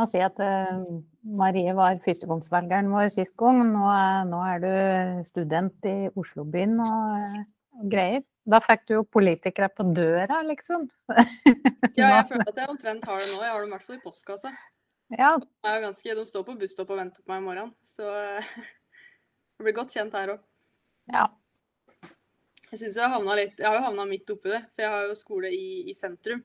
med å si at uh, Marie var førstegangsvelgeren vår sist gang. Nå er, nå er du student i Oslobyen og, og, greier. Da fikk du jo politikere på døra, liksom. ja, jeg føler at jeg omtrent har det nå. Jeg har dem i hvert fall i postkassa. Ja. Ganske, de står på busstopp og venter på meg i morgen, så jeg blir godt kjent her òg. Ja. Jeg synes jeg, har litt, jeg har jo havna midt oppi det, for jeg har jo skole i, i, sentrum.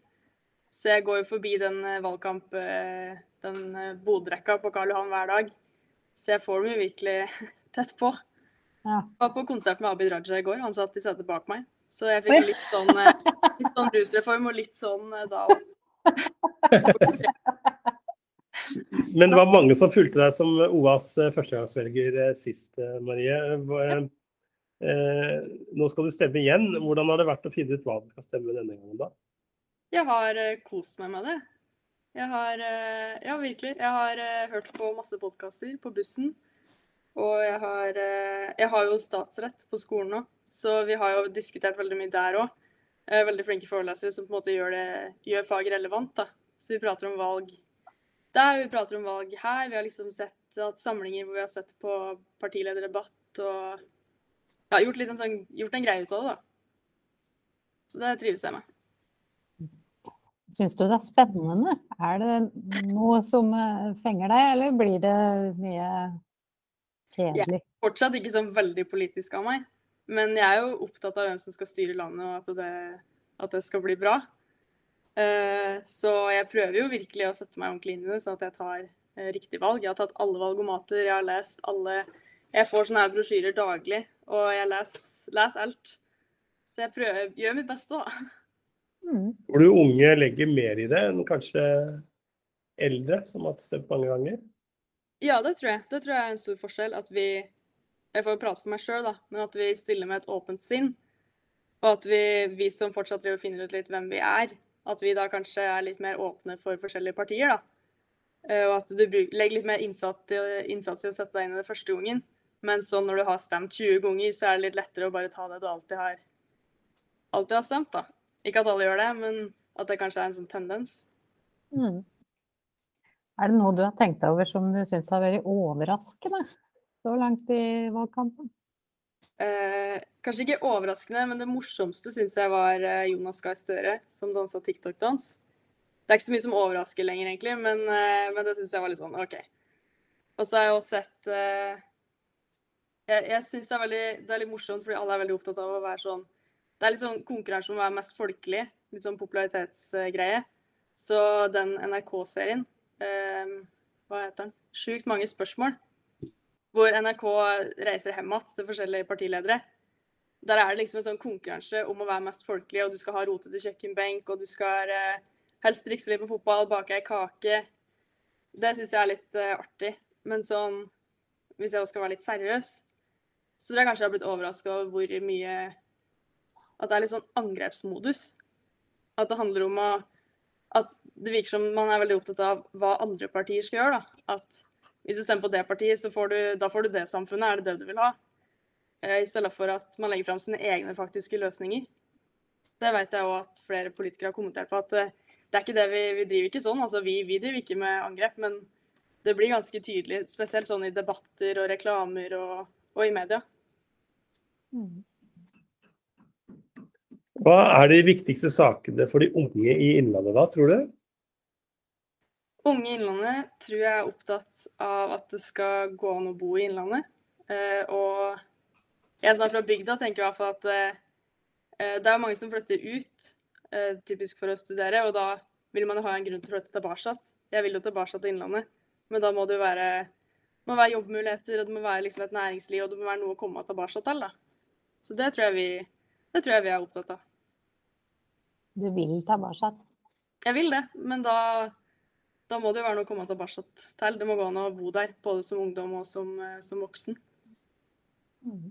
Så jeg går jo forbi den eh, valgkamp, eh, den eh, bodrekka på Karl Johan hver dag. Så jeg får dem jo virkelig tett på. Ja. Jeg var på konsert med Abid Raja i går, han satt i setet bak meg. Så jeg fikk litt sånn, litt sånn rusreform og litt sånn da Men det var mange som fulgte deg som OAs førstegangsvelger sist, Marie. Eh, nå skal du stemme igjen. Hvordan har det vært å finne ut hva du skal stemme denne gangen, da? Jeg har eh, kost meg med det. Jeg har eh, Ja, virkelig. Jeg har eh, hørt på masse podkaster på bussen. Og jeg har, jeg har jo statsrett på skolen nå, så vi har jo diskutert veldig mye der òg. Veldig flinke forelesere som på en måte gjør, det, gjør faget relevant. da. Så vi prater om valg der, vi prater om valg her. Vi har liksom sett at samlinger hvor vi har sett på partilederdebatt og ja, gjort, en, sånn, gjort en greie ut av det, da. Så det trives jeg med. Syns du det er spennende? Er det noe som eh, fenger deg, eller blir det mye kjedelig? Jeg er fortsatt ikke sånn veldig politisk av meg, men jeg er jo opptatt av hvem som skal styre landet, og at det, at det skal bli bra. Eh, så jeg prøver jo virkelig å sette meg ordentlig inn i det, sånn at jeg tar eh, riktig valg. Jeg har tatt alle valgomater, jeg har lest alle Jeg får sånne her brosjyrer daglig og jeg leser, les alt. Så jeg prøver, gjør mitt beste, da. Mm. Hvor du unge legger mer i det enn kanskje eldre, som har stemt mange ganger? Ja, det tror jeg. Det tror jeg er en stor forskjell. At vi Jeg får jo prate for meg sjøl, da, men at vi stiller med et åpent sinn. Og at vi, vi som fortsatt finner ut litt hvem vi er, at vi da kanskje er litt mer åpne for forskjellige partier, da. Eh, og at du legger litt mer innsats, innsats i å sette deg inn i det første gangen. Men så når du har stemt 20 ganger, så er det litt lettere å bare ta det du alltid har, alltid har stemt. da. Ikke at alle gjør det, men at det kanskje er en sånn tendens. Mm. Er det noe du har tenkt deg over som du syns har vært overraskende så langt i valgkampen? Eh, kanskje ikke overraskende, men det morsomste syns jeg var eh, Jonas Gahr Støre som dansa TikTok-dans. Det er ikke så mye som overrasker lenger, egentlig, men, eh, men det syns jeg var litt sånn OK. Og så har jeg også sett eh, jeg, jeg syns det, det, er litt morsomt, fordi alle er veldig opptatt av å være sånn Det er litt sånn konkurranse om å være mest folkelig. Litt sånn popularitetsgreie. Så den NRK-serien eh, Hva heter den? Sjukt mange spørsmål. Hvor NRK reiser hjem igjen til forskjellige partiledere. Der er det liksom en sånn konkurranse om å være mest folkelig, og du skal ha rotete kjøkkenbenk, og du skal eh, helst trikse litt på fotball, bake ei kake. Det syns jeg er litt eh, artig. Men sånn, hvis jeg også skal være litt seriøs, så tror jeg kanskje jeg har blitt overraska over hvor mye At det er litt sånn angrepsmodus. At det handler om å At det virker som man er veldig opptatt av hva andre partier skal gjøre. da. At hvis du stemmer på det partiet, så får du, da får du det samfunnet. Er det det du vil ha? Eh, I stedet for at man legger fram sine egne faktiske løsninger. Det vet jeg òg at flere politikere har kommentert på. at eh, det er ikke det vi, vi driver ikke sånn. altså vi, vi driver ikke med angrep, men det blir ganske tydelig, spesielt sånn i debatter og reklamer og og i media. Mm. Hva er de viktigste sakene for de unge i Innlandet da, tror du? Unge i Innlandet tror jeg er opptatt av at det skal gå an å bo i Innlandet. Eh, og jeg som er fra bygda, tenker i hvert fall at eh, det er mange som flytter ut, eh, typisk for å studere. Og da vil man ha en grunn til å flytte tilbake. Jeg vil jo tilbake til Innlandet, men da må det jo være må være jobbmuligheter, og det må være liksom et næringsliv, og det må være noe å komme tilbake til. Da. Så det tror, vi, det tror, jeg vi, er opptatt av. Du vil tilbake? Jeg vil det, men da, da må det jo være noe å komme tilbake til. Det må gå an å bo der, både som ungdom og som, eh, som voksen. Mm.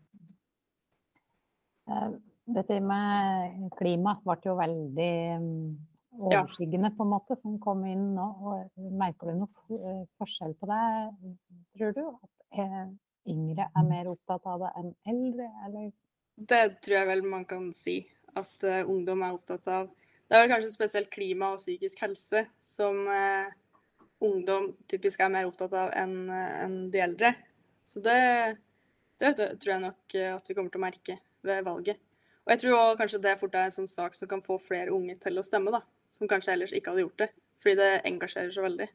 Eh, dette med klima ble jo veldig mm, overskyggende, på en måte, som kom inn nå. og Merker du noe eh, forskjell på det, tror du? At yngre er mer opptatt av det enn eldre, eller? Det tror jeg vel man kan si. At uh, ungdom er opptatt av. Det er vel kanskje spesielt klima og psykisk helse som, uh, ungdom typisk er mer opptatt av enn en de eldre. Så det, det, tror jeg nok at vi kommer til å merke ved valget. Og jeg tror kanskje det fort er en sånn sak som kan få flere unge til å stemme, da. Som kanskje ellers ikke hadde gjort det. Fordi det engasjerer så veldig.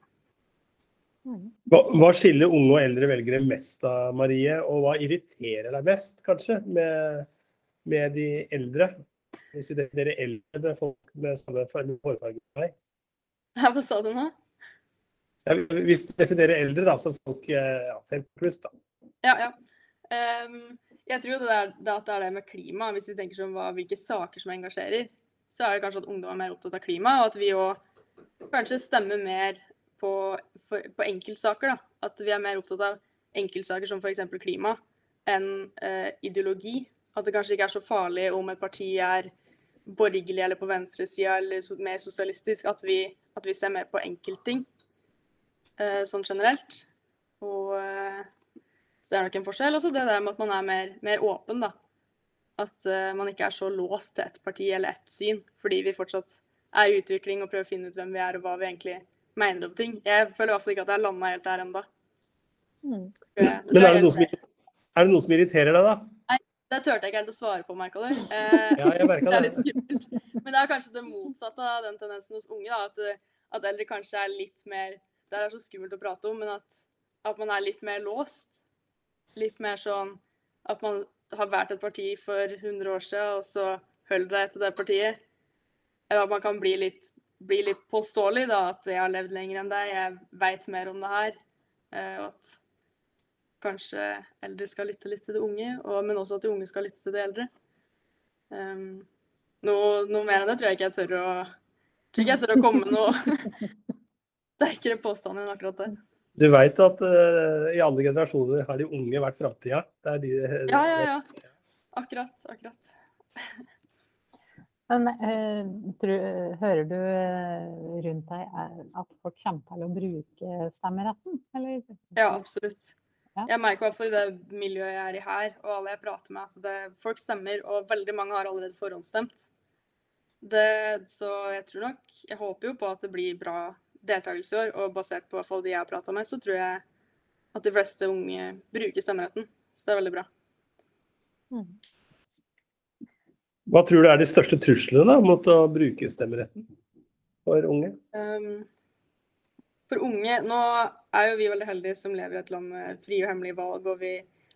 Hva, hva skiller unge og eldre velgere mest av, Marie? Og hva irriterer deg mest, kanskje, med, med de eldre? Hvis vi definerer eldre med folk med samme hårfarge som deg. Hva sa du nå? Ja, hvis du definerer eldre da, som folk ja, 50 pluss, da. Ja, ja. Um, jeg tror det er, det at det er det med klima. Hvis vi tenker som hva, hvilke saker som engasjerer, så er det kanskje at ungdom er mer opptatt av klima, og at vi òg kanskje stemmer mer på, for, på enkeltsaker. da. At vi er mer opptatt av enkeltsaker som f.eks. klima enn eh, ideologi. At det kanskje ikke er så farlig om et parti er borgerlig eller på venstresida eller mer sosialistisk. At vi, at vi ser mer på enkeltting eh, sånn generelt. Og eh, så det er nok en forskjell. Også det der med at man er mer, mer åpen, da. At eh, man ikke er så låst til ett parti eller ett syn, fordi vi fortsatt er i utvikling og prøver å finne ut hvem vi er og hva vi egentlig mener om ting. Jeg føler i hvert fall ikke at jeg har landa helt der ennå. Mm. Men er det, som, er det, noe som, irriterer deg, da? Det turte jeg ikke helt å svare på, merka du. Eh, ja, jeg merka det. det Men det er kanskje det motsatte av den tendensen hos unge. da, At, at eldre kanskje er litt mer Det er så skummelt å prate om, men at, at man er litt mer låst. Litt mer sånn at man har vært et parti for 100 år siden, og så holder deg til det partiet. Eller at man kan bli litt, bli litt påståelig, da. At jeg har levd lenger enn deg, jeg veit mer om det her. Eh, og at kanskje eldre skal lytte litt til de unge, og, men også at de unge skal lytte til de eldre. Um, noe, noe, mer enn det tror jeg ikke jeg tør å, tror ikke jeg tør å komme med noe sterkere påstand enn akkurat det. Du veit at uh, i alle generasjoner har de unge vært framtida? De, ja, ja, ja. Akkurat. Akkurat. Men uh, tror, hører du uh, rundt deg at folk kommer til å bruke stemmeretten? Eller? Ja, absolutt. Jeg merker i hvert fall i det miljøet jeg er i her, og alle jeg prater med, at det, folk stemmer, og veldig mange har allerede forhåndsstemt. Det, så jeg tror nok Jeg håper jo på at det blir bra deltakelse i år, og basert på hvert fall de jeg har prata med, så tror jeg at de fleste unge bruker stemmeretten. Så det er veldig bra. Mm. Hva tror du er de største truslene da, mot å bruke stemmeretten for unge? Um, for unge Nå er jo vi veldig heldige som lever i et land med frie og hemmelige valg. og vi,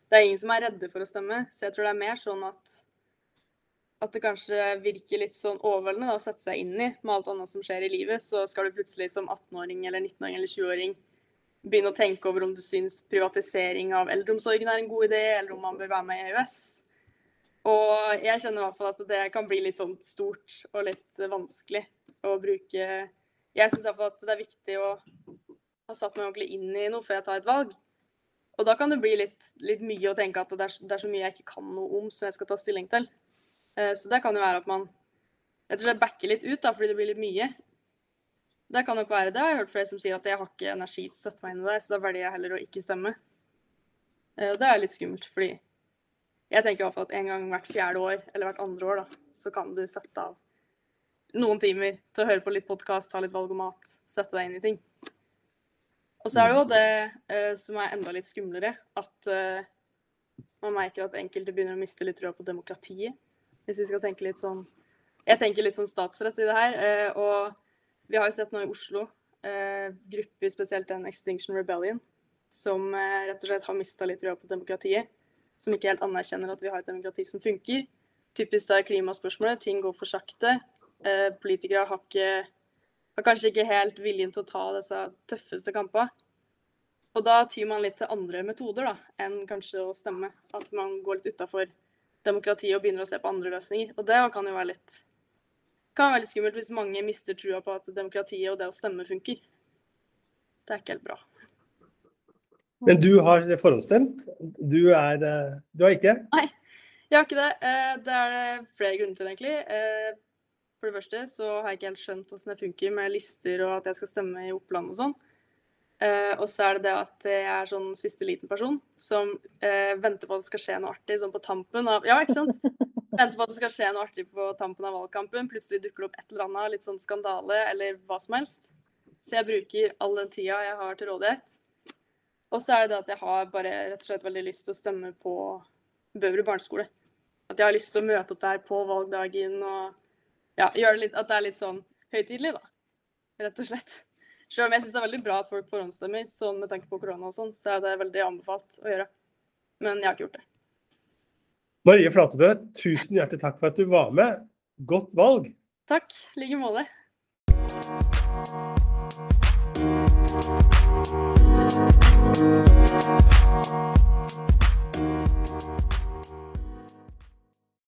Det er ingen som er redde for å stemme. Så jeg tror det er mer sånn at at det kanskje virker litt sånn overveldende da, å sette seg inn i med alt annet som skjer i livet, så skal du plutselig som 18-åring eller 19-åring eller 20-åring begynne å tenke over om du syns privatisering av eldreomsorgen er en god idé, eller om man bør være med i EØS. Og jeg kjenner i hvert fall at det kan bli litt sånn stort og litt vanskelig å bruke Jeg syns iallfall at det er viktig å ha satt meg ordentlig inn i noe før jeg tar et valg. Og da kan det bli litt, litt mye å tenke at det er, det er så mye jeg ikke kan noe om som jeg skal ta stilling til. Eh, så det kan jo være at man rett og slett backer litt ut, da, fordi det blir litt mye. Det kan nok være det. Jeg har hørt flere som sier at jeg har ikke energi til å sette meg inn i det, så da velger jeg heller å ikke stemme. Eh, og det er litt skummelt, fordi jeg tenker i at en gang hvert fjerde år, eller hvert andre år, da, så kan du sette av noen timer til å høre på litt podkast, ta litt valg og mat, sette deg inn i ting. Og så er det jo det eh, som er enda litt skumlere, at eh, man merker at enkelte begynner å miste litt trua på demokratiet. Hvis vi skal tenke litt sånn Jeg tenker litt sånn statsrett i det her. Eh, og vi har jo sett nå i Oslo eh, grupper, spesielt den Extinction Rebellion, som eh, rett og slett har mista litt trua på demokratiet. Som ikke helt anerkjenner at vi har et demokrati som funker. Typisk da er klimaspørsmålet. Ting går for sakte. Politikere har, ikke, har kanskje ikke helt viljen til å ta disse tøffeste kampene. Og da tyr man litt til andre metoder da, enn kanskje å stemme. At man går litt utafor demokratiet og begynner å se på andre løsninger. Og det kan jo være litt kan være litt skummelt hvis mange mister trua på at demokratiet og det å stemme funker. Det er ikke helt bra. Men du har forhåndsstemt. Du er eh, Du har ikke? Nei, jeg har ikke det. Eh, det er det flere grunner til, egentlig. For det første så har jeg ikke helt skjønt hvordan det funker med lister og at jeg skal stemme i Oppland og sånn. Uh, og så er det det at jeg er sånn siste liten person som uh, venter på at det skal skje noe artig sånn på tampen av Ja, ikke sant? venter på at det skal skje noe artig på tampen av valgkampen. Plutselig dukker det opp et eller annet, litt sånn skandale eller hva som helst. Så jeg bruker all den tida jeg har til rådighet. Og så er det det at jeg har bare rett og slett veldig lyst til å stemme på Bøverud barneskole. At jeg har lyst til å møte opp der på valgdagen og ja, gjøre det litt At det er litt sånn høytidelig, da. Rett og slett. Selv om jeg syns det er veldig bra at folk forhåndsstemmer, sånn med tanke på korona og sånn, så er det veldig anbefalt å gjøre. Men jeg har ikke gjort det. Marie Flatebø, tusen hjertelig takk for at du var med. Godt valg. Takk. I like måte. Thank